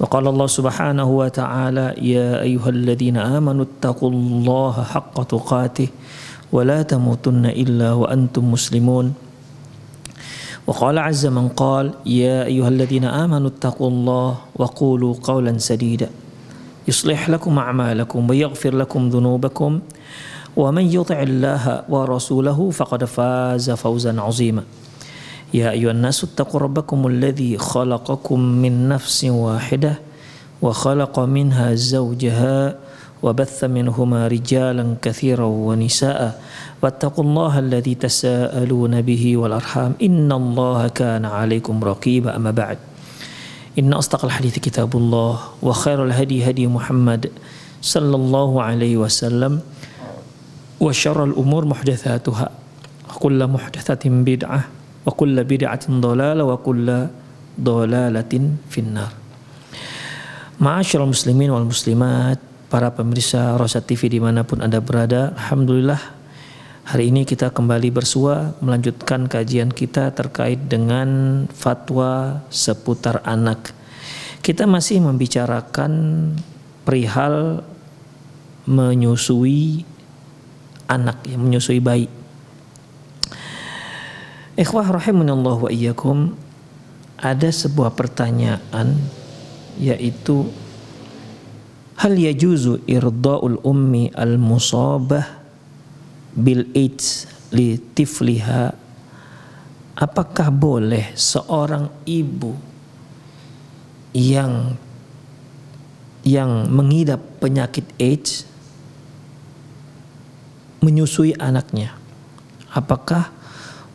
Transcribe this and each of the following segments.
وقال الله سبحانه وتعالى يا أيها الذين آمنوا اتقوا الله حق تقاته ولا تموتن إلا وأنتم مسلمون وقال عز من قال يا أيها الذين آمنوا اتقوا الله وقولوا قولا سديدا. يصلح لكم أعمالكم ويغفر لكم ذنوبكم. ومن يطع الله ورسوله فقد فاز فوزا عظيما يا أيها الناس اتقوا ربكم الذي خلقكم من نفس واحدة وخلق منها زوجها وبث منهما رجالا كثيرا ونساء واتقوا الله الذي تساءلون به والأرحام. إن الله كان عليكم رقيبا. أما بعد إن أصدق الحديث كتاب الله وخير الهدي هدي محمد صلى الله عليه وسلم وشر الأمور محدثاتها. وكل محدثة بدعة. Wa kulla bid'atin dhalalah wa kulla dhalalatin finnar. Ma'asyiral muslimin wal muslimat, para pemirsa Rosa TV di mana pun Anda berada, Alhamdulillah hari ini kita kembali bersua melanjutkan kajian kita terkait dengan fatwa seputar anak. Kita masih membicarakan perihal menyusui anak, ya, menyusui bayi. Ikhwah rahimanallah wa iyyakum ada sebuah pertanyaan yaitu hal yajuzu irda'ul ummi al musabah bil AIDS li tifliha? Apakah boleh seorang ibu yang yang mengidap penyakit AIDS menyusui anaknya? Apakah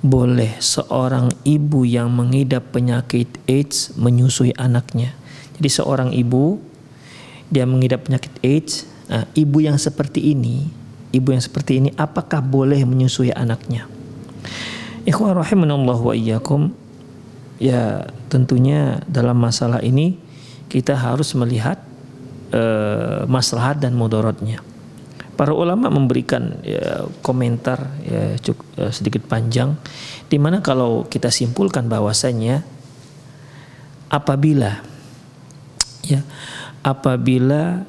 boleh seorang ibu yang mengidap penyakit AIDS menyusui anaknya. Jadi seorang ibu dia mengidap penyakit AIDS, nah, ibu yang seperti ini, ibu yang seperti ini apakah boleh menyusui anaknya? Ikhwah rahimanallah wa iyyakum. Ya, tentunya dalam masalah ini kita harus melihat uh, maslahat dan mudaratnya para ulama memberikan ya, komentar ya, cukup ya, sedikit panjang di mana kalau kita simpulkan bahwasanya apabila ya apabila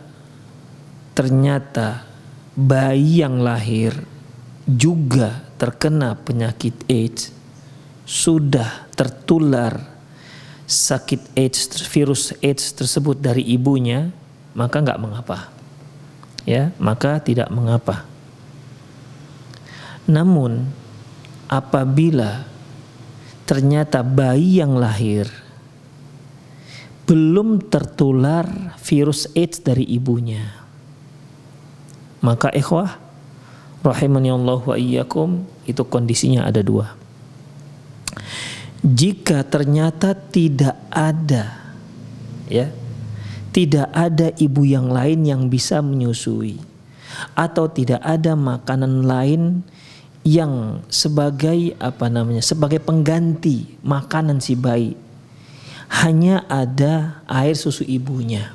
ternyata bayi yang lahir juga terkena penyakit AIDS sudah tertular sakit AIDS virus AIDS tersebut dari ibunya maka nggak mengapa ya maka tidak mengapa. Namun apabila ternyata bayi yang lahir belum tertular virus AIDS dari ibunya, maka ikhwah rahimani Allah wa iyyakum itu kondisinya ada dua. Jika ternyata tidak ada ya tidak ada ibu yang lain yang bisa menyusui atau tidak ada makanan lain yang sebagai apa namanya sebagai pengganti makanan si bayi. Hanya ada air susu ibunya.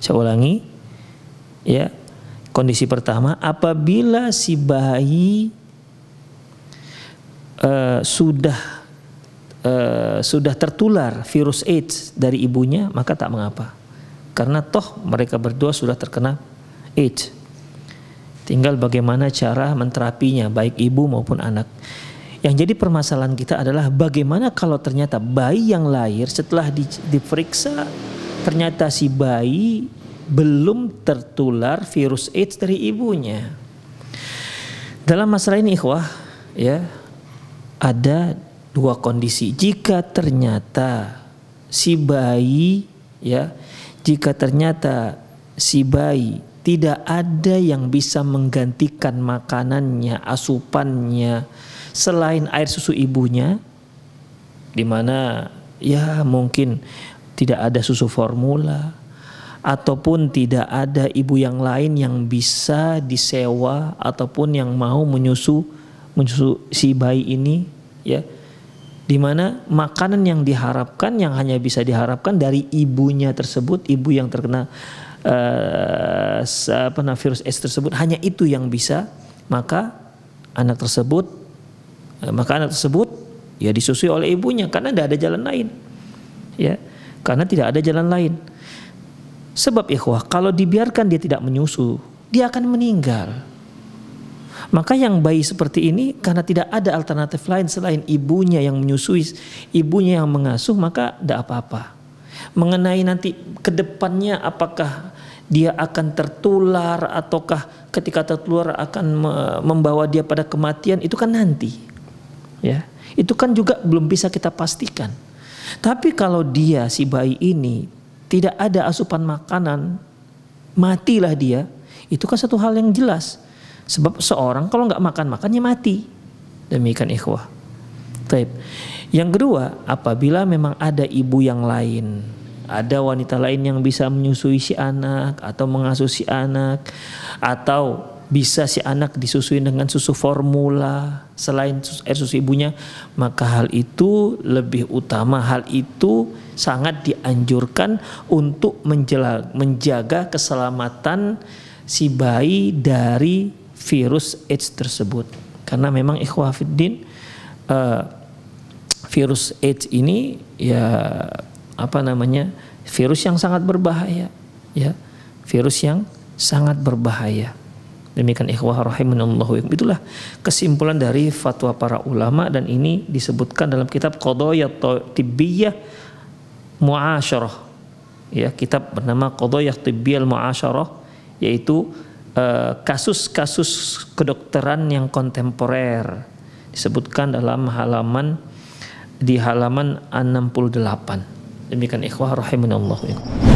Saya ulangi ya kondisi pertama apabila si bayi uh, sudah uh, sudah tertular virus AIDS dari ibunya maka tak mengapa karena toh mereka berdua sudah terkena AIDS Tinggal bagaimana cara menterapinya baik ibu maupun anak. Yang jadi permasalahan kita adalah bagaimana kalau ternyata bayi yang lahir setelah di, diperiksa ternyata si bayi belum tertular virus AIDS dari ibunya. Dalam masalah ini ikhwah ya ada dua kondisi. Jika ternyata si bayi ya jika ternyata si bayi tidak ada yang bisa menggantikan makanannya, asupannya selain air susu ibunya di mana ya mungkin tidak ada susu formula ataupun tidak ada ibu yang lain yang bisa disewa ataupun yang mau menyusu menyusu si bayi ini ya di mana makanan yang diharapkan yang hanya bisa diharapkan dari ibunya tersebut ibu yang terkena uh, apa nah, virus S tersebut hanya itu yang bisa maka anak tersebut uh, maka anak tersebut ya disusui oleh ibunya karena tidak ada jalan lain. Ya karena tidak ada jalan lain. Sebab ikhwah kalau dibiarkan dia tidak menyusu dia akan meninggal maka yang bayi seperti ini karena tidak ada alternatif lain selain ibunya yang menyusui, ibunya yang mengasuh, maka tidak apa-apa. Mengenai nanti ke depannya apakah dia akan tertular ataukah ketika tertular akan membawa dia pada kematian itu kan nanti. Ya itu kan juga belum bisa kita pastikan. Tapi kalau dia si bayi ini tidak ada asupan makanan matilah dia itu kan satu hal yang jelas sebab seorang kalau nggak makan makannya mati. Demikian ikhwah. Taib. Yang kedua, apabila memang ada ibu yang lain, ada wanita lain yang bisa menyusui si anak atau mengasuh si anak atau bisa si anak disusui dengan susu formula selain air susu ibunya maka hal itu lebih utama. Hal itu sangat dianjurkan untuk menjaga keselamatan si bayi dari virus AIDS tersebut. Karena memang ikhwafiddin uh, virus AIDS ini ya apa namanya virus yang sangat berbahaya ya. Virus yang sangat berbahaya. Demikian ikhwah rahimanallahu itulah kesimpulan dari fatwa para ulama dan ini disebutkan dalam kitab Qadaya Tibbiyah Muasyarah ya kitab bernama Qadaya Tibbiyah Muasyarah yaitu eh, kasus-kasus uh, kedokteran yang kontemporer disebutkan dalam halaman di halaman 68. Demikian ikhwah rahimanallahu